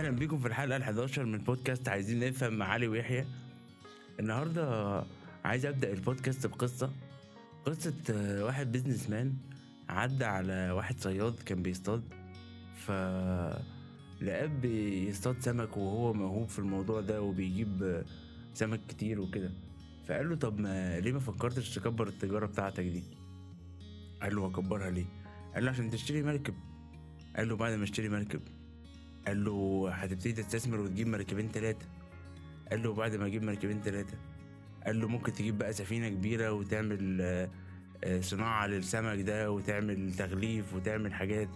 أهلا بيكم في الحلقة ال 11 من بودكاست عايزين نفهم مع علي ويحيى. النهارده عايز أبدأ البودكاست بقصة. قصة آه، واحد businessman عدى على واحد صياد كان بيصطاد. ف لقاه بيصطاد سمك وهو موهوب في الموضوع ده وبيجيب آه، سمك كتير وكده. فقال له طب ما ليه ما فكرتش تكبر التجارة بتاعتك دي؟ قال له هكبرها ليه؟ قال له عشان تشتري مركب. قال له بعد ما اشتري مركب قال له هتبتدي تستثمر وتجيب مركبين تلاتة. قال له بعد ما أجيب مركبين تلاتة. قال له ممكن تجيب بقى سفينة كبيرة وتعمل آه، آه، صناعة للسمك ده وتعمل تغليف وتعمل حاجات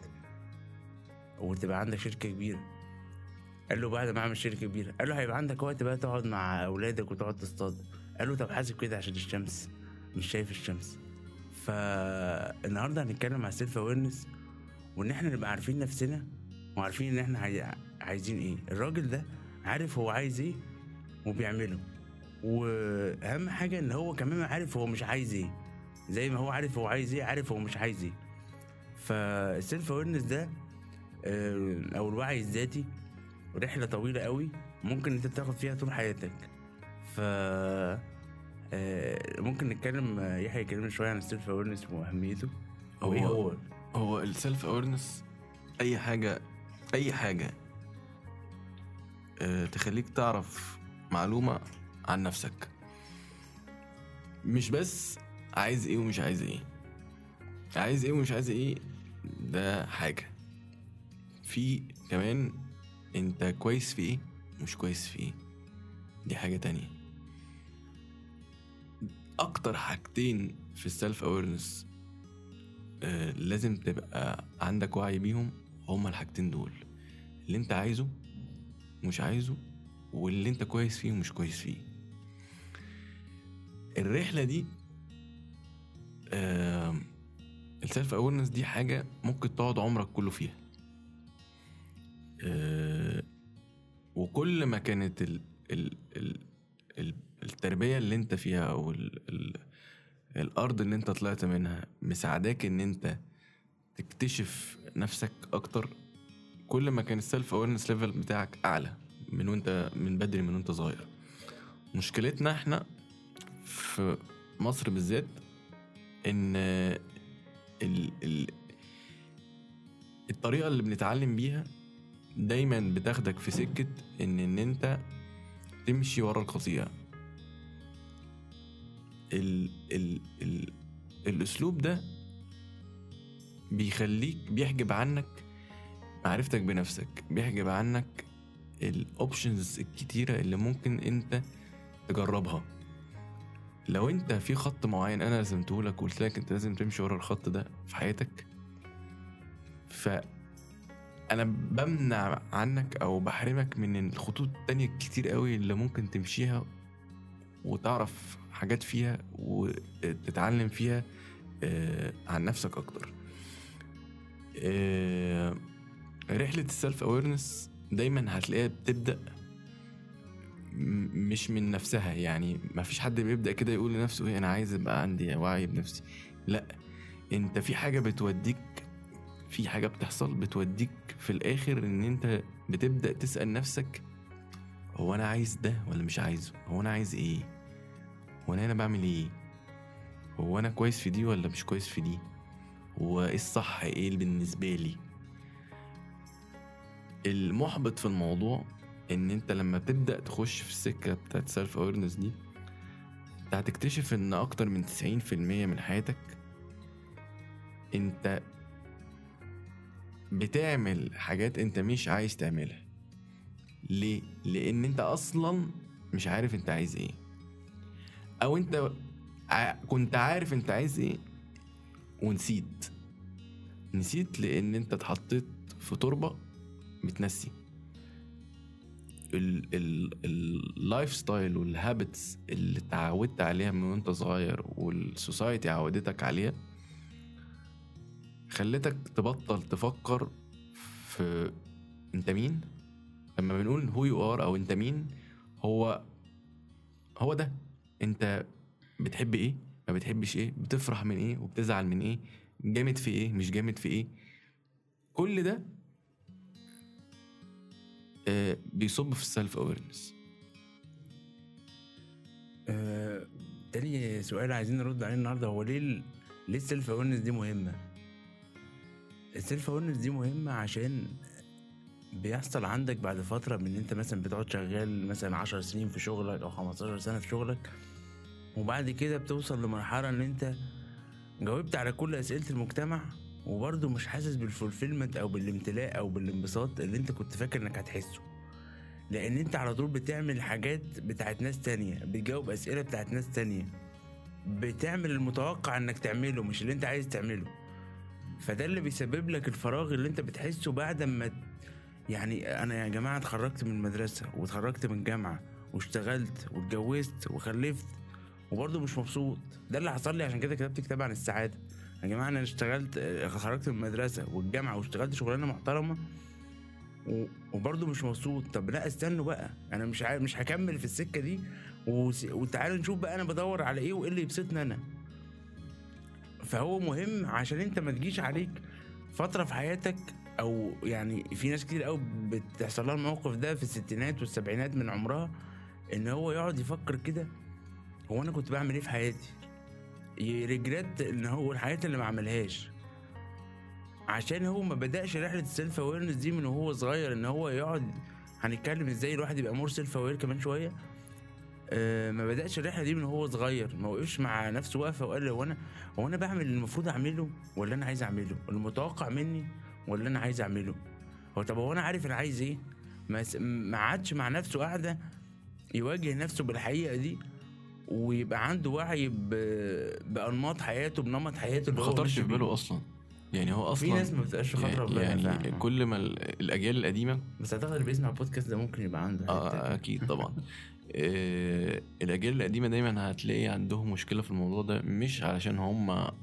وتبقى عندك شركة كبيرة. قال له بعد ما أعمل شركة كبيرة. قال له هيبقى عندك وقت بقى تقعد مع أولادك وتقعد تصطاد. قال له طب حاسب كده عشان الشمس مش شايف الشمس. فالنهاردة هنتكلم على ال self awareness وإن إحنا نبقى عارفين نفسنا وعارفين إن إحنا عاي- عايزين إيه. الراجل ده عارف هو عايز إيه وبيعمله. وأهم حاجة إن هو كمان عارف هو مش عايز إيه. زي ما هو عارف هو عايز إيه عارف هو مش عايز إيه. فال self awareness ده آه، أو الوعي الذاتي رحلة طويلة قوي ممكن أنت تاخد فيها طول حياتك. ف آه، ممكن نتكلم آه، يحيى يكلمنا شوية عن ال self awareness وأهميته. هو- هو؟ هو ال self awareness أي حاجة أي حاجة أه تخليك تعرف معلومة عن نفسك. مش بس عايز إيه ومش عايز إيه. عايز إيه ومش عايز إيه ده حاجة. في كمان أنت كويس في إيه مش كويس في إيه. دي حاجة تانية. أكتر حاجتين في ال self awareness آه، لازم تبقى عندك وعي بيهم هما الحاجتين دول. اللي انت عايزه مش عايزه واللي انت كويس فيه ومش كويس فيه. الرحلة دي ال self awareness دي حاجة ممكن تقعد عمرك كله فيها. آه، وكل ما كانت ال ال ال ال التربية اللي انت فيها أو ال ال الأرض اللي انت طلعت منها مساعداك إن انت تكتشف نفسك أكتر كل ما كان ال self awareness level بتاعك أعلى من وانت من بدري من وأنت صغير. مشكلتنا إحنا في مصر بالذات إن ال ال الطريقة اللي بنتعلم بيها دايما بتاخدك في سكة ان إن أنت تمشي ورا القطيع ال ال ال الأسلوب ده بيخليك بيحجب عنك معرفتك بنفسك بيحجب عنك الاوبشنز الكتيرة اللي ممكن انت تجربها. لو انت في خط معين أنا رسمته لك وقلت لك انت لازم تمشي ورا الخط ده في حياتك ف أنا بمنع عنك أو بحرمك من الخطوط التانية الكتير قوي اللي ممكن تمشيها وتعرف حاجات فيها وتتعلم فيها آه، عن نفسك أكتر. آه، رحلة السيلف اويرنس دايما هتلاقيها بتبدأ مش من نفسها. يعني ما فيش حد بيبدأ كده يقول لنفسه إيه أنا عايز ابقى عندي وعي بنفسي. لأ أنت في حاجة بتوديك في حاجة بتحصل بتوديك في الآخر إن أنت بتبدأ تسأل نفسك هو أنا عايز ده ولا مش عايزه؟ هو أنا عايز إيه؟ هو أنا بعمل إيه؟ هو أنا كويس في دي ولا مش كويس في دي؟ هو إيه الصح؟ إيه بالنسبة لي؟ المحبط في الموضوع إن أنت لما تبدأ تخش في السكة بتاعت self awareness دي انت هتكتشف إن أكتر من 90% من حياتك أنت بتعمل حاجات أنت مش عايز تعملها. ليه؟ لأن أنت أصلا مش عارف أنت عايز إيه. أو أنت كنت عارف أنت عايز إيه ونسيت. نسيت لأن أنت اتحطيت في تربة ال- ال lifestyle وال habits اللي اتعودت عليها من وانت صغير وال society عودتك عليها خلتك تبطل تفكر في انت مين؟ لما بنقول who you are أو انت مين هو هو ده. انت بتحب إيه؟ ما بتحبش إيه؟ بتفرح من إيه؟ وبتزعل من إيه؟ جامد في إيه؟ مش جامد في إيه؟ كل ده بيصب في السيلف اويرنس آه، تاني سؤال عايزين نرد عليه النهارده. هو ليه ليه ال self awareness دي مهمة؟ ال self awareness دي مهمة عشان بيحصل عندك بعد فترة من إن أنت مثلا بتقعد شغال مثلا 10 سنين في شغلك أو 15 سنة في شغلك وبعد كده بتوصل لمرحلة إن أنت جاوبت على كل أسئلة المجتمع وبرضه مش حاسس بالفولفيلمنت أو بالامتلاء أو بالانبساط اللي أنت كنت فاكر إنك هتحسه. لأن أنت على طول بتعمل حاجات بتاعت ناس تانية بتجاوب أسئلة بتاعت ناس تانية. بتعمل المتوقع إنك تعمله مش اللي أنت عايز تعمله. فده اللي بيسبب لك الفراغ اللي أنت بتحسه بعد ما يعني أنا يا جماعة اتخرجت من المدرسة واتخرجت من الجامعة واشتغلت واتجوزت وخلفت وبرضه مش مبسوط. ده اللي حصل لي عشان كده كتبت كتاب عن السعادة. يا جماعة أنا اشتغلت خرجت من المدرسة والجامعة واشتغلت شغلانة محترمة وبرضه مش مبسوط. طب لا استنوا بقى. أنا مش عارف مش هكمل في السكة دي وتعالوا نشوف بقى أنا بدور على إيه وإيه اللي يبسطني أنا. فهو مهم عشان أنت ما تجيش عليك فترة في حياتك أو يعني في ناس كتير قوي بتحصل لها الموقف ده في الستينات والسبعينات من عمرها إن هو يقعد يفكر كده هو أنا كنت بعمل إيه في حياتي؟ ي regret إن هو الحاجات اللي ما عملهاش. عشان هو ما بدأش رحلة ال self awareness دي من وهو صغير إن هو يقعد هنتكلم إزاي الواحد يبقى more self aware كمان شوية. آه ما بدأش الرحلة دي من وهو صغير. ما وقفش مع نفسه وقفة وقال هو أنا هو أنا بعمل اللي المفروض أعمله ولا أنا عايز أعمله؟ المتوقع مني ولا أنا عايز أعمله؟ هو طب هو أنا عارف أنا عايز إيه؟ ما قعدش مع نفسه قاعدة يواجه نفسه بالحقيقة دي. ويبقى عنده وعي ب... بأنماط حياته بنمط حياته ما اللي هو خطرش في. باله أصلا يعني هو أصلا في ناس ما بتبقاش خاطره في بالها يعني فعلا. كل ما ال- الأجيال القديمة بس أعتقد اللي بيسمع البودكاست ده ممكن يبقى عنده آه. أكيد طبعا آه، الأجيال القديمة دايما هتلاقي عندهم مشكلة في الموضوع ده مش علشان هم آه،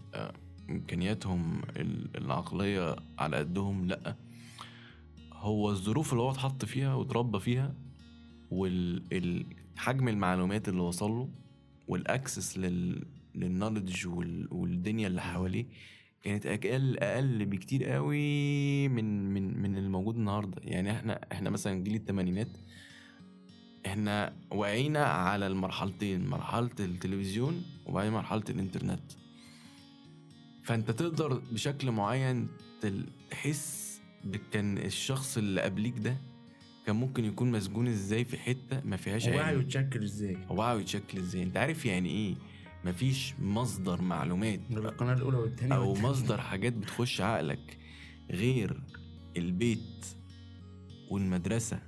إمكانياتهم ال- العقلية على قدهم لأ هو الظروف اللي هو اتحط فيها واتربى فيها والحجم المعلومات اللي وصل له والاكسس لل للنولج وال... والدنيا اللي حواليه كانت أقل أقل بكتير قوي من من من الموجود النهارده. يعني إحنا إحنا مثلا جيل الثمانينات إحنا وعينا على المرحلتين مرحلة التلفزيون وبعدين مرحلة الإنترنت. فأنت تقدر بشكل معين تحس كان الشخص اللي قبليك ده كان ممكن يكون مسجون إزاي في حتة ما فيهاش وعيه علم. يتشكل إزاي؟ وعيه يتشكل إزاي؟ أنت عارف يعني إيه؟ مفيش مصدر معلومات. القناة الأولى والثانيه أو مصدر حاجات بتخش عقلك غير البيت والمدرسة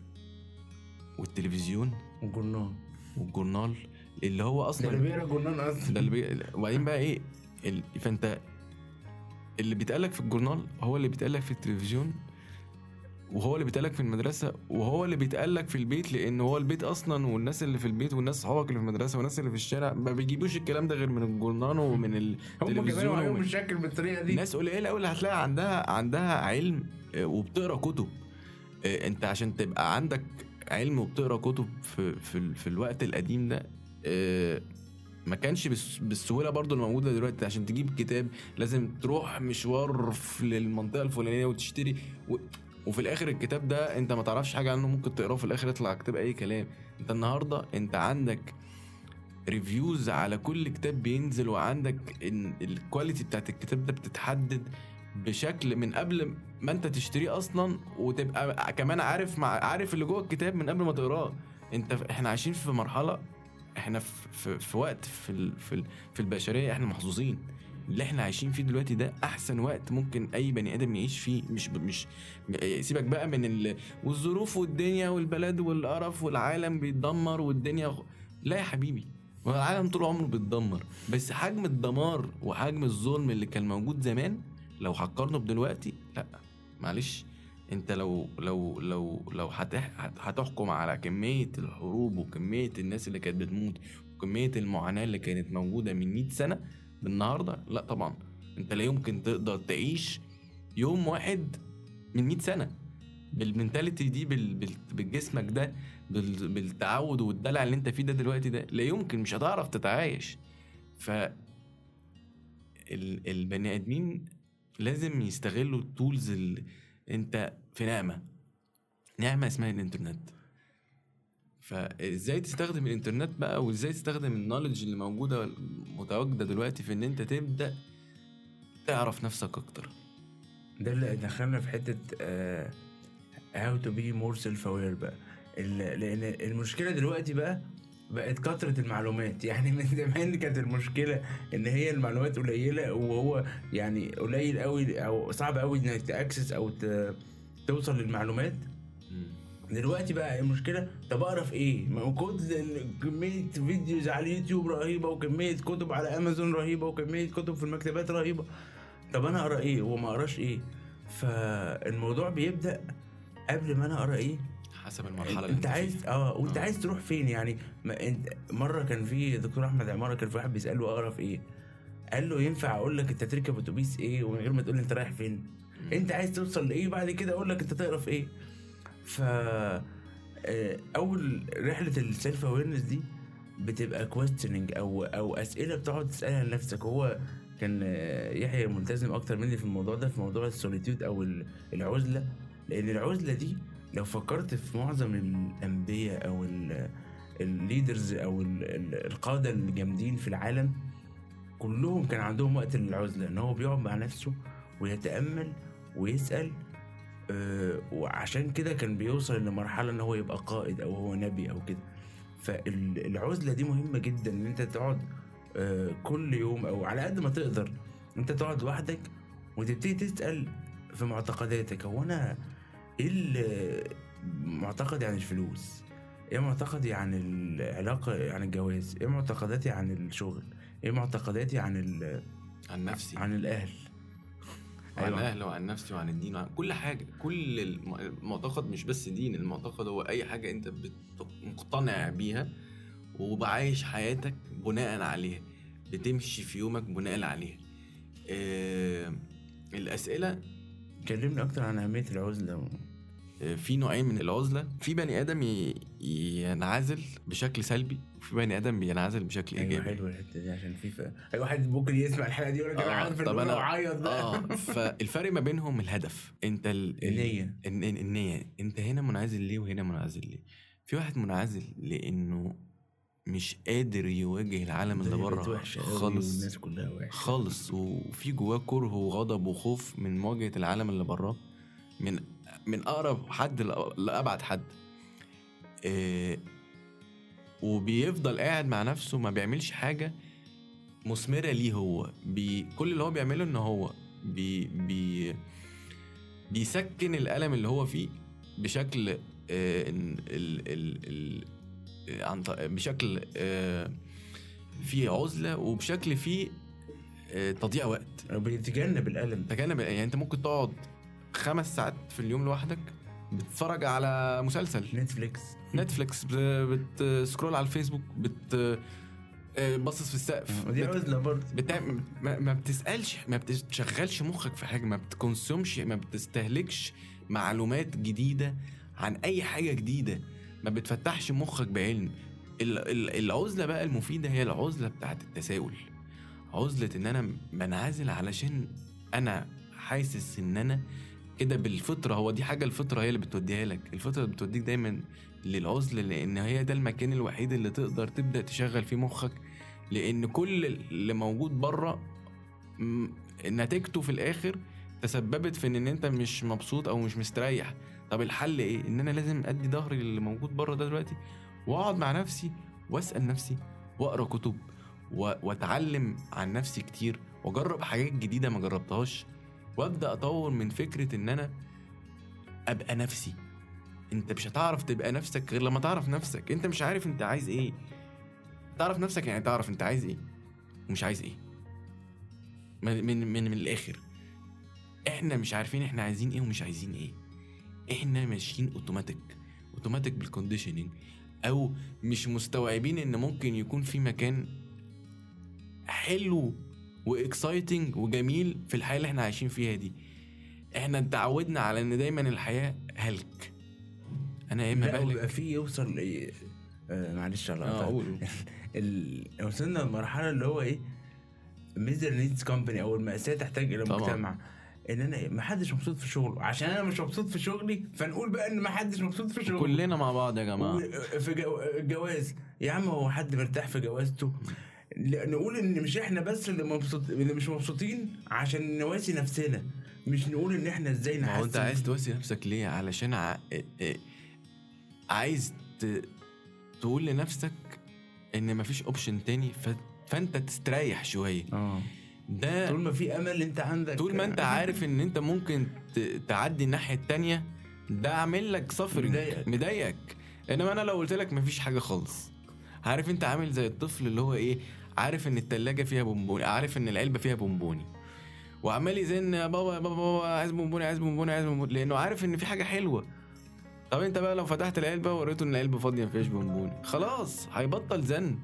والتلفزيون والجرنان والجورنال اللي هو ده أصلا اللي بيقرأ الجرنان أصلا. ده اللي بي... وبعدين بقى إيه؟ ال... فأنت اللي بيتقالك في الجورنال هو اللي بيتقالك في التلفزيون وهو اللي بيتقالك في المدرسة وهو اللي بيتقالك في البيت لأن هو البيت أصلا والناس اللي في البيت والناس صحابك اللي في المدرسة والناس اللي في الشارع ما بيجيبوش الكلام ده غير من الجورنال ومن هم كمان التلفزيون ومن متشكل بالطريقة دي. ناس قليلة قوي اللي هتلاقي عندها عندها علم آه، وبتقرأ كتب. آه، أنت عشان تبقى عندك علم وبتقرأ كتب في في, في الوقت القديم ده آه، ما كانش بالس- بالسهولة برضو الموجودة دلوقتي. عشان تجيب كتاب لازم تروح مشوار في للمنطقه الفلانية وتشتري و... وفي الآخر الكتاب ده أنت ما تعرفش حاجة عنه ممكن تقراه في الآخر يطلع كتاب أي كلام. أنت النهارده أنت عندك reviews على كل كتاب بينزل وعندك إن ال quality بتاعت الكتاب ده بتتحدد بشكل من قبل ما أنت تشتريه أصلا وتبقى كمان عارف مع عارف اللي جوه الكتاب من قبل ما تقراه. أنت إحنا عايشين في مرحلة إحنا في, في, في وقت في في البشرية إحنا محظوظين. اللي إحنا عايشين فيه دلوقتي ده أحسن وقت ممكن أي بني آدم يعيش فيه. مش مش سيبك بقى من ال والظروف والدنيا والبلد والقرف والعالم بيتدمر والدنيا لا يا حبيبي العالم طول عمره بيتدمر. بس حجم الدمار وحجم الظلم اللي كان موجود زمان لو هتقارنه بدلوقتي لا معلش. انت لو لو لو لو هتح- هت- هتحكم على كمية الحروب وكمية الناس اللي كانت بتموت وكمية المعاناة اللي كانت موجودة من 100 سنة بالنهارده؟ لا طبعا. انت لا يمكن تقدر تعيش يوم واحد من 100 سنة. بالمنتاليتي دي بال... بال... بالجسمك ده بال... بالتعود والدلع اللي انت فيه ده دلوقتي ده لا يمكن مش هتعرف تتعايش. ف ال... البني آدمين لازم يستغلوا التولز اللي انت في نعمة. نعمة اسمها الإنترنت. فازاي تستخدم الإنترنت بقى وازاي تستخدم النولج اللي موجودة متواجدة دلوقتي في إن أنت تبدأ تعرف نفسك أكتر. ده اللي دخلنا في حتة how to be more self aware بقى لأن المشكلة دلوقتي بقى بقت كثرة المعلومات. يعني من زمان كانت المشكلة إن هي المعلومات قليلة وهو يعني قليل قوي أو صعب قوي إنك تأكسس أو ت- توصل للمعلومات. دلوقتي بقى المشكلة؟ طب اقرا في إيه؟ ما هو كمية فيديوز على اليوتيوب رهيبة وكمية كتب على أمازون رهيبة وكمية كتب في المكتبات رهيبة. طب أنا أقرأ إيه؟ وما أقراش إيه؟ فالموضوع بيبدأ قبل ما أنا أقرأ إيه؟ حسب المرحلة اللي أنت. عايز آه وأنت آه. عايز تروح فين يعني؟ ما انت مرة كان في دكتور أحمد عمارة كان في واحد بيساله اقرا في إيه؟ قال له ينفع أقول لك أنت تركب أتوبيس إيه؟ ومن غير ما تقول لي أنت رايح فين؟ أنت عايز توصل لإيه؟ بعد كده أقول لك أنت تقرأ في إيه؟ ف آه، أول رحلة ال self awareness دي بتبقى questioning أو أو أسئلة بتقعد تسألها لنفسك. هو كان آه، يحيى ملتزم أكتر مني في الموضوع ده في موضوع ال solitude أو ال- العزلة. لأن العزلة دي لو فكرت في معظم الأنبياء أو الليدرز أو ال- ال- القادة الجامدين في العالم كلهم كان عندهم وقت للعزلة. إن هو بيقعد مع نفسه ويتأمل ويسأل وعشان كده كان بيوصل لمرحلة إن هو يبقى قائد أو هو نبي أو كده. فالعزلة دي مهمة جدا إن أنت تقعد آه، كل يوم أو على قد ما تقدر أنت تقعد لوحدك وتبتدي تسأل في معتقداتك هو أنا إيه معتقدي عن الفلوس؟ إيه معتقدي عن العلاقة عن الجواز؟ إيه معتقداتي عن الشغل؟ إيه معتقداتي عن ال- عن نفسي. عن الأهل؟ وعن أيوة. أهلي وعن نفسي وعن الدين وعن كل حاجة. كل الم- المعتقد مش بس دين المعتقد هو أي حاجة أنت مقتنع بيها وبعايش حياتك بناء عليها. بتمشي في يومك بناء عليها. آه الأسئلة؟ كلمني أكتر عن أهمية العزلة. آه، في نوعين من العزلة. في بني آدم ينعزل بشكل سلبي. وفي بني آدم بينعزل بشكل أيوه إيجابي. حلوة الحتة دي عشان في. اي واحد ممكن يسمع الحلقة دي يقول لك أنا آه، عارف ان أنا اعيط ده آه فالفرق ما بينهم الهدف. أنت ال... النية. الن- النية. أنت هنا منعزل ليه وهنا منعزل ليه؟ في واحد منعزل لأنه مش قادر يواجه العالم اللي بره خالص. والناس كلها وحشة. خالص. وفي جواه كره وغضب وخوف من مواجهة العالم اللي براه من من أقرب حد لأبعد حد. إيه وبيفضل قاعد مع نفسه ما بيعملش حاجة مثمرة ليه هو. بي كل اللي هو بيعمله إن هو بي بي بيسكن الألم اللي هو فيه بشكل آه ال ال ال عن بشكل آه فيه عزلة وبشكل فيه آه، تضييع وقت. بيتجنب الألم. تجنب يعني أنت ممكن تقعد خمس ساعات في اليوم لوحدك بتتفرج على مسلسل. نتفليكس. نتفليكس. بت scroll على الفيسبوك بت آه، باصص في السقف. ودي بت- عزلة برضه. بتعمل ما, ما بتسألش ما بتشغلش مخك في حاجة ما بت consume ش ما بتستهلكش معلومات جديدة عن أي حاجة جديدة. ما بتفتحش مخك بعلم. ال- ال- العزلة بقى المفيدة هي العزلة بتاعت التساؤل. عزلة إن أنا بنعزل علشان أنا حاسس إن أنا كده بالفطرة هو دي حاجة الفطرة هي اللي بتوديها لك. الفطرة بتوديك دايما للعزله لأن هي ده المكان الوحيد اللي تقدر تبدأ تشغل فيه مخك. لأن كل اللي موجود بره نتيجته في الآخر تسببت في إن أنت مش مبسوط أو مش مستريح. طب الحل إيه؟ إن أنا لازم أدي ظهري للي موجود بره ده دلوقتي وأقعد مع نفسي وأسأل نفسي وأقرأ كتب وأتعلم عن نفسي كتير وأجرب حاجات جديدة ما جربتهاش. وابدأ أطور من فكرة إن أنا أبقى نفسي. أنت مش هتعرف تبقى نفسك غير لما تعرف نفسك. أنت مش عارف أنت عايز إيه. تعرف نفسك يعني تعرف أنت عايز إيه ومش عايز إيه. من من من, من الآخر. إحنا مش عارفين إحنا عايزين إيه ومش عايزين إيه. إحنا ماشيين automatic automatic بال conditioning أو مش مستوعبين إن ممكن يكون في مكان حلو و exciting وجميل في الحياة اللي إحنا عايشين فيها دي. إحنا اتعودنا على إن دايما الحياة هلك. أنا يا إما بهلك. في يوصل إيه آه معلش على ال... وصلنا لمرحلة اللي هو إيه؟ misery needs company أو المأساة تحتاج إلى. مجتمع. إن أنا ما حدش مبسوط في شغله. عشان أنا مش مبسوط في شغلي فنقول بقى إن ما حدش مبسوط في شغله. كلنا مع بعض يا جماعة. و- في جو- الجواز يا عم هو حد مرتاح في جوازته؟ نقول إن مش إحنا بس اللي مبسوط اللي مش مبسوطين عشان نواسي نفسنا. مش نقول إن إحنا إزاي ما هو أنت نحسن. عايز تواسي نفسك ليه؟ علشان ع... عايز ت... تقول لنفسك إن مفيش option تاني ف... فأنت تستريح شوية. آه. ده طول ما في أمل أنت عندك. طول ما أنت عارف إن أنت ممكن ت... تعدي الناحية التانية ده عامل لك suffering مضايقك. مضايقك. إنما أنا لو قلت لك مفيش حاجة خالص. عارف أنت عامل زي الطفل اللي هو إيه؟ عارف إن التلاجة فيها بونبوني عارف إن العلبة فيها بونبوني. وعمال يزن يا بابا يا بابا, بابا عايز بونبوني عايز بونبوني عايز بونبوني. لأنه عارف إن في حاجة حلوة. طب أنت بقى لو فتحت العلبة ووريته إن العلبة فاضية مفيهاش بونبوني. خلاص هيبطل زن.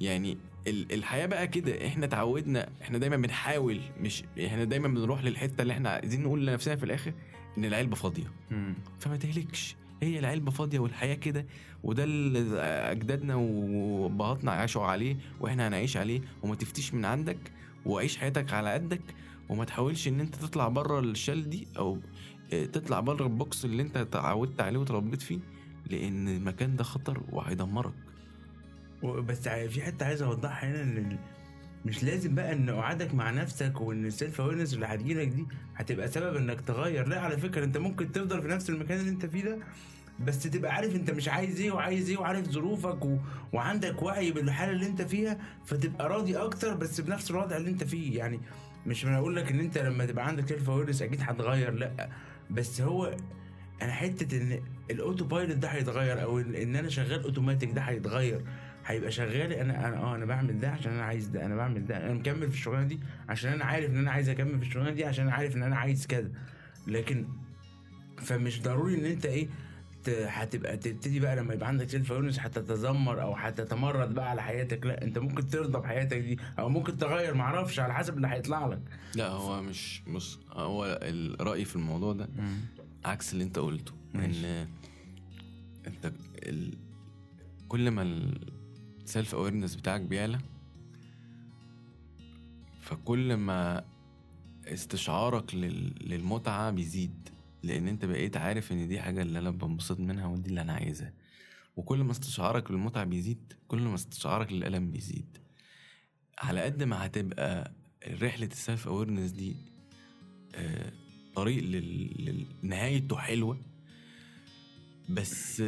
يعني ال- الحياة بقى كده. إحنا اتعودنا إحنا دايما بنحاول مش إحنا دايما بنروح للحتة اللي إحنا عايزين نقول لنفسنا في الآخر إن العلبة فاضية. فما تهلكش. هي العلبة فاضية والحياة كده وده اللي أجدادنا وأبهاتنا عاشوا عليه وإحنا هنعيش عليه وما تفتيش من عندك وعيش حياتك على قدك وما تحاولش إن أنت تطلع بره ال shell دي أو آه، تطلع بره ال box اللي أنت اتعودت عليه وتربيت فيه لأن المكان ده خطر وهيدمرك. بس في حتة عايز أوضحها هنا ال- مش لازم بقى إن قعدك مع نفسك وإن ال self awareness اللي هتجيلك دي هتبقى سبب إنك تغير. لا على فكرة أنت ممكن تفضل في نفس المكان اللي أنت فيه ده بس تبقى عارف أنت مش عايز إيه وعايز إيه وعارف ظروفك و... وعندك وعي بالحالة اللي أنت فيها فتبقى راضي أكتر بس بنفس الوضع اللي أنت فيه. يعني مش من أقول لك إن أنت لما تبقى عندك self awareness أكيد هتغير لأ. بس هو أنا حتة إن ال auto pilot ده هيتغير أو إن أنا شغال اوتوماتيك ده هيتغير. هيبقى شغال أنا أنا آه أنا بعمل ده عشان أنا عايز ده أنا بعمل ده أنا مكمل في الشغلانة دي عشان أنا عارف إن أنا عايز أكمل في الشغلانة دي عشان أنا عارف إن أنا عايز كذا. لكن فمش ضروري إن أنت إيه هتبقى تبتدي بقى لما يبقى عندك self awareness هتتذمر أو هتتمرد بقى على حياتك. لا أنت ممكن ترضى بحياتك دي أو ممكن تغير معرفش على حسب اللي هيطلع لك. لا هو مش بص هو الرأي في الموضوع ده عكس اللي أنت قلته. ماشي. إن أنت ال... كل ما ال self awareness بتاعك بيعلى؟ فكل ما استشعارك لل... للمتعة بيزيد لأن أنت بقيت عارف إن دي حاجة اللي أنا بنبسط منها ودي اللي أنا عايزها. وكل ما استشعارك للمتعة بيزيد كل ما استشعارك للألم بيزيد. على قد ما هتبقى رحلة ال self awareness دي آه، طريق لل... لل- نهايته حلوة بس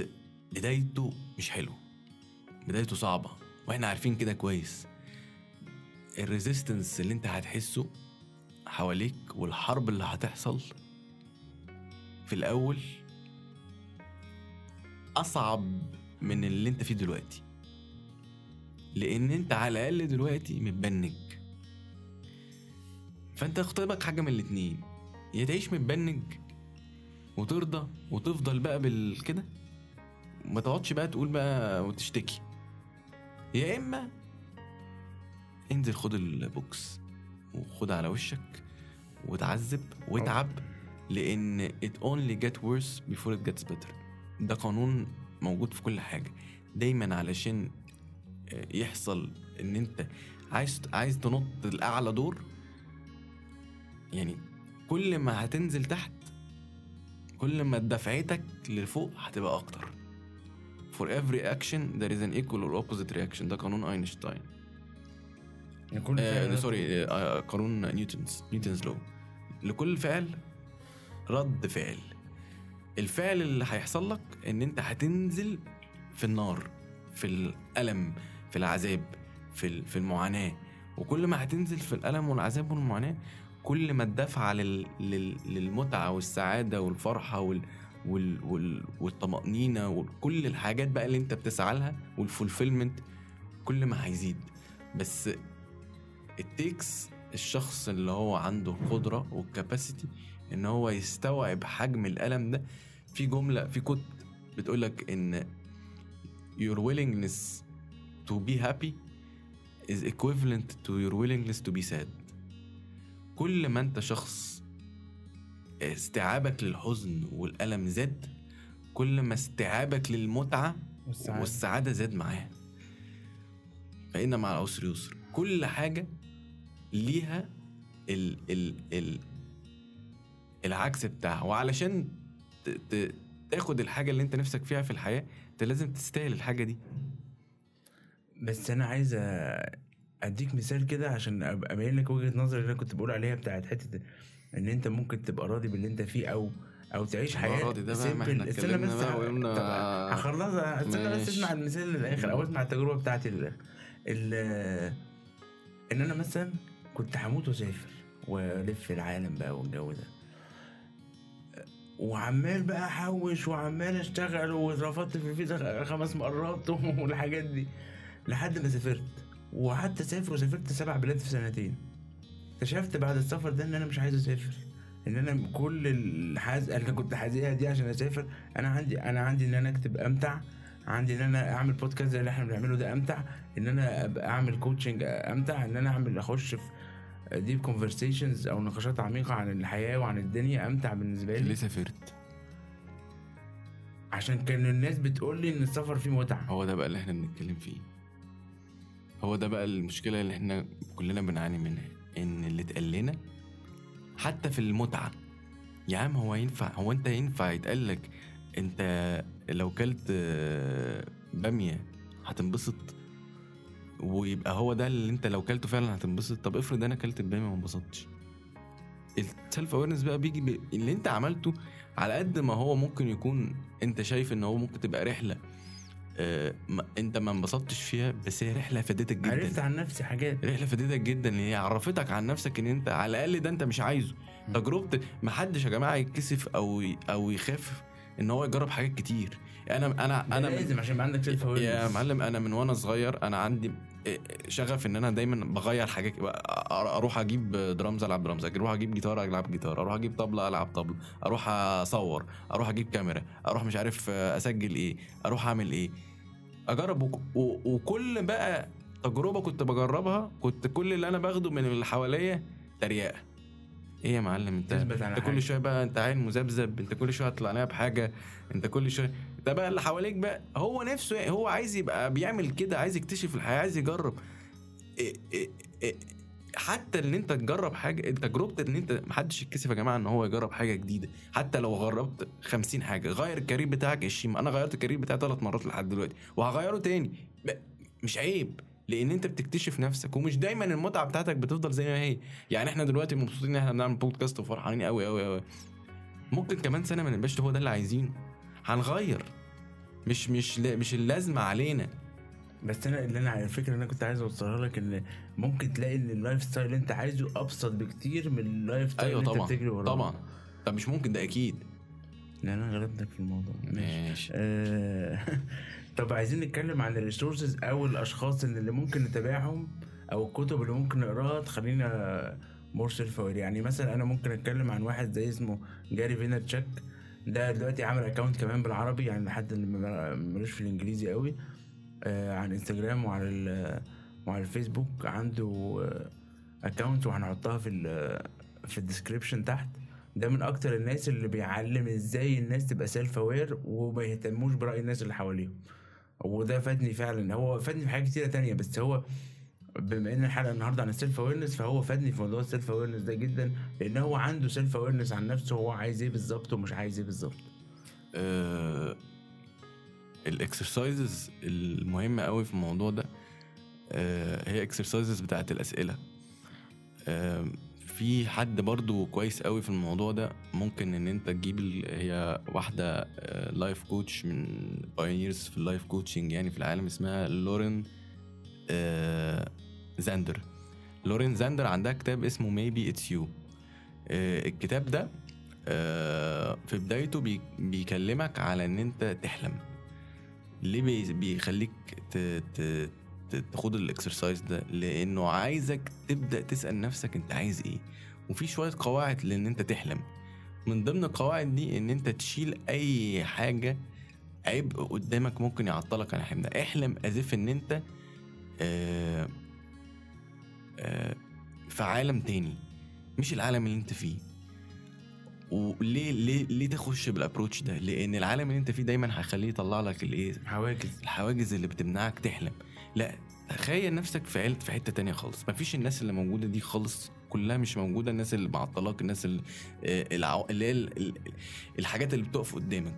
بدايته مش حلوة. بدايته صعبة وإحنا عارفين كده كويس. ال resistance اللي أنت هتحسه حواليك والحرب اللي هتحصل في الأول أصعب من اللي أنت فيه دلوقتي. لأن أنت على الأقل دلوقتي متبنج. فأنت قدامك حاجة من الاتنين. يا تعيش متبنج وترضى وتفضل بقى بالكده ما تقعدش بقى تقول بقى وتشتكي. يا إما انزل خد البوكس وخد على وشك وتعذب واتعب لأن it only get worse before it gets better. ده قانون موجود في كل حاجة. دايما علشان يحصل إن أنت عايز عايز تنط لأعلى دور يعني كل ما هتنزل تحت كل ما دفعتك لفوق هتبقى أكتر. For every action there is an equal or opposite reaction. ده قانون اينشتاين يعني كل آه فعل- sorry آه قانون Newton's Newton's law لكل فعل رد فعل. الفعل اللي هيحصل لك إن أنت هتنزل في النار في الألم في العذاب في في المعاناة. وكل ما هتنزل في الألم والعذاب والمعاناة كل ما الدفعة لل... لل... للمتعة والسعادة والفرحة وال... وال... وال... والطمأنينة وكل الحاجات بقى اللي انت بتسعى لها وال fulfillment كل ما هيزيد. بس it takes الشخص اللي هو عنده القدرة وال capacity إن هو يستوعب حجم الألم ده. في جملة في quote بتقولك إن your willingness to be happy is equivalent to your willingness to be sad. كل ما أنت شخص استيعابك للحزن والألم زاد كل ما استيعابك للمتعة والسعادة. والسعادة زاد معاه. فإن مع العسر يسر. كل حاجة ليها ال ال ال العكس بتاعها. وعلشان ت... ت... تاخد الحاجة اللي انت نفسك فيها في الحياة انت لازم تستاهل الحاجة دي. بس أنا عايز أديك مثال كده عشان ابين لك وجهة نظري اللي أنا كنت بقول عليها بتاعت حتة إن أنت ممكن تبقى راضي باللي أنت فيه أو أو تعيش حياة راضي ده بقى ما إحنا. استنى بس وقلنا- هخلصها استنى بس. اسمع المثال للآخر أو اسمع التجربة بتاعتي للآخر. ال إن أنا مثلا كنت هموت وأسافر وألف العالم بقى والجو ده. وعمال بقى أحوش وعمال أشتغل ورفضت في الفيزا خمس مرات والحاجات دي لحد ما سافرت. وقعدت أسافر وسافرت سبع بلاد في سنتين. اكتشفت بعد السفر ده إن أنا مش عايز أسافر. إن أنا كل الحزقة اللي كنت حازقها دي عشان أسافر أنا عندي أنا عندي إن أنا أكتب أمتع عندي إن أنا أعمل بودكاست زي اللي إحنا بنعمله ده أمتع إن أنا ابقى أعمل coaching أمتع إن أنا أعمل أخش في deep conversations أو نقاشات عميقة عن الحياة وعن الدنيا أمتع بالنسبة لي. ليه سافرت؟ عشان كان الناس بتقول لي إن السفر فيه متعة. هو ده بقى اللي إحنا بنتكلم فيه. هو ده بقى المشكلة اللي إحنا كلنا بنعاني منها. إن اللي اتقال لنا حتى في المتعة. يا عم هو ينفع هو أنت ينفع يتقال لك أنت لو كلت آه، بامية هتنبسط؟ ويبقى هو ده اللي أنت لو كلته فعلا هتنبسط؟ طب افرض أنا كلت البامية وما انبسطتش. ال self awareness بقى بيجي. اللي أنت عملته على قد ما هو ممكن يكون أنت شايف إن هو ممكن تبقى رحلة. آه ما انت ما انبسطتش فيها بس هي رحلة فادتك جدا. عرفت عن نفسي حاجات. رحلة فادتك جدا ان هي عرفتك عن نفسك إن أنت على الأقل ده أنت مش عايزه. تجربة ما حدش يا جماعة يتكسف أو أو يخاف إن هو يجرب حاجات كتير. أنا أنا أنا أنا لازم عشان يبقى عندك self يا معلم أنا من وأنا صغير أنا عندي شغف إن أنا دايما بغير حاجات أروح أجيب درامز ألعب درامز أروح أجيب جيتار ألعب جيتار أروح أجيب طبلة ألعب طبلة أروح أصور أروح أجيب كاميرا أروح مش عارف أسجل إيه أروح أعمل إيه. أجرب و- وكل بقى تجربة كنت بجربها كنت كل اللي أنا باخده من اللي حواليا تريقه إيه يا معلم؟ انت انت. كل شوية بقى انت عيل مذبذب انت كل شوية هتطلع لنا بحاجة انت كل شوية ده بقى اللي حواليك بقى هو نفسه هو عايز يبقى بيعمل كده عايز يكتشف الحياة عايز يجرب. إيه إيه إيه حتى ان انت تجرب حاجة تجربة ان انت محدش يتكسف يا جماعة ان هو يجرب حاجة جديدة. حتى لو جربت 50 حاجة غير الكارير بتاعك 20 أنا غيرت الكارير بتاعي ثلاث مرات لحد دلوقتي وهغيره تاني. مش عيب. لأن انت بتكتشف نفسك ومش دايما المتعة بتاعتك بتفضل زي ما هي. يعني إحنا دلوقتي مبسوطين إن إحنا بنعمل بودكاست وفرحانين قوي قوي قوي ممكن كمان سنة ما نبقاش هو ده اللي عايزينه. هنغير. مش مش لا- مش اللازمة علينا. بس أنا اللي أنا الفكرة اللي أنا كنت عايز أوصلها لك إن ممكن تلاقي إن ال lifestyle اللي أنت عايزه أبسط بكتير من ال lifestyle أيوه اللي أنت طبعا بتجري وراه. طبعا. طب مش ممكن ده أكيد. لا أنا غلبتك في الموضوع. ماشي ماشي. آه، طب عايزين نتكلم عن ال resources أو الأشخاص اللي ممكن نتابعهم أو الكتب اللي ممكن نقراها تخلينا more self يعني مثلا أنا ممكن أتكلم عن واحد زي اسمه Gary Vaynerchuk ده دلوقتي عامل account كمان بالعربي يعني لحد اللي ملوش في الإنجليزي قوي. آه، انستجرام وعلى ال- وعلى الفيسبوك. عنده account وهنحطها في ال في ال description تحت. ده من أكتر الناس اللي بيعلم إزاي الناس تبقى self aware وما يهتموش برأي الناس اللي حواليهم. وده فادني فعلا. هو فادني في حاجات كتيرة تانية بس هو بما إن الحلقة النهارده عن ال self awareness فهو فادني في موضوع ال self awareness ده جدا لأن هو عنده self awareness عن نفسه هو عايز إيه بالظبط ومش عايز إيه بالظبط. آه ال exercises المهمه قوي في الموضوع ده آه هي exercises بتاعت الأسئلة. آه في حد برضو كويس قوي في الموضوع ده ممكن إن أنت تجيب هي واحدة life coach من pioneers في ال life coaching يعني في العالم اسمها Lauren آه Zander. Lauren Zander عندها كتاب اسمه Maybe It's You الكتاب ده آه، في بدايته بي- بيكلمك على إن أنت تحلم. ليه بي- بيخليك تاخد ال exercise ده لأنه عايزك تبدأ تسأل نفسك أنت عايز إيه. وفي شوية قواعد لأن أنت تحلم. من ضمن القواعد دي إن أنت تشيل أي حاجة عبء قدامك ممكن يعطلك عن ده. احلم as if إن أنت آه آه في عالم تاني. مش العالم اللي أنت فيه. وليه ليه ليه تخش بالابروتش ده؟ لأن العالم اللي أنت فيه دايما هيخليه يطلع لك الإيه؟ حواجز الحواجز اللي بتمنعك تحلم. لا تخيل نفسك في عيلة في حتة تانية خالص. مفيش الناس اللي موجودة دي خالص كلها مش موجودة. الناس اللي معطلاك الناس اللي آه،. اللي هي ال- ال- الحاجات اللي بتقف قدامك.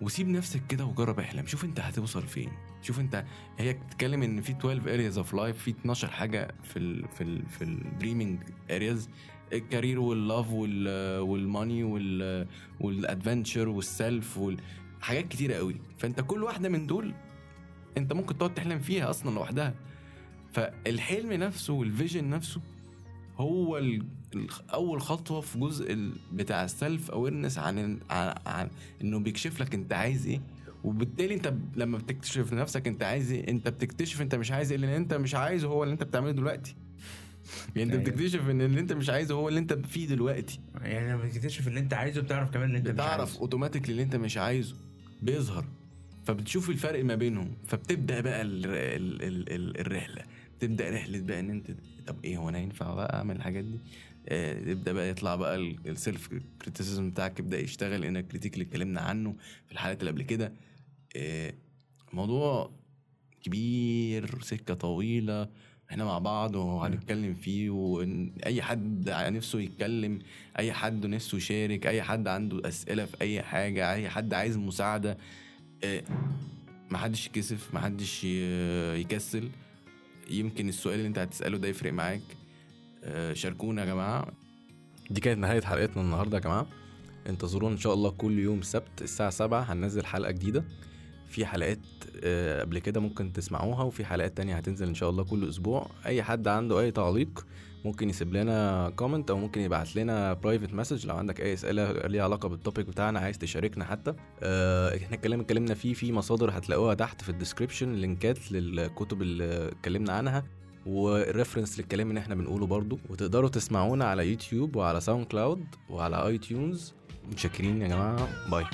وسيب نفسك كده وجرب احلم. شوف أنت هتوصل فين. شوف أنت هي بتتكلم إن في 12 areas of life في 12 حاجة في ال في ال في ال dreaming areas ال career وال love وال money وال adventure وال self حاجات كتيرة قوي. فانت كل واحدة من دول انت ممكن تقعد تحلم فيها أصلا لوحدها. فالحلم نفسه وال vision نفسه هو أول خطوة في جزء بتاع ال self awareness عن, عن عن إنه بيكشف لك أنت عايز إيه. وبالتالي أنت لما بتكتشف نفسك أنت عايز إيه أنت بتكتشف أنت مش عايز إيه اللي أنت مش عايزه هو اللي أنت بتعمله دلوقتي. يعني انت أيوة. بتكتشف ان اللي انت مش عايزه هو اللي انت فيه دلوقتي. يعني لما بتكتشف اللي انت عايزه بتعرف كمان اللي انت مش بتعرف عايزه. اوتوماتيكلي اللي انت مش عايزه بيظهر. فبتشوف الفرق ما بينهم. فبتبدأ بقى ال ال ال ال الرحلة. تبدا رحلة بقى إن أنت طب إيه هو أنا ينفع بقى أعمل الحاجات دي؟ آه، يبدأ بقى يطلع بقى ال self criticism بتاعك يبدأ يشتغل inner critic اللي اتكلمنا عنه في الحلقات اللي قبل كده. آه، موضوع كبير سكة طويلة إحنا مع بعض وهنتكلم فيه واي حد نفسه يتكلم أي حد نفسه يشارك أي حد عنده أسئلة في أي حاجة أي حد عايز مساعدة آه، محدش يكسف محدش يكسل. يمكن السؤال اللي انت هتسأله ده يفرق معاك. آه، شاركونا يا جماعة. دي كانت نهاية حلقتنا النهاردة يا جماعة. انتظرونا إن شاء الله كل يوم سبت الساعة سبعة هننزل حلقة جديدة. في حلقات آه، قبل كده ممكن تسمعوها وفي حلقات تانية هتنزل إن شاء الله كل أسبوع. أي حد عنده أي تعليق ممكن يسيب لنا comment أو ممكن يبعت لنا private message لو عندك أي أسئلة ليها علاقة بال topic بتاعنا عايز تشاركنا حتى آه، إحنا الكلام اتكلمنا فيه في مصادر هتلاقوها تحت في ال description لينكات للكتب اللي اتكلمنا عنها وال reference للكلام اللي إحنا بنقوله برضو. وتقدروا تسمعونا على يوتيوب وعلى SoundCloud وعلى iTunes متشكرين يا جماعة. bye.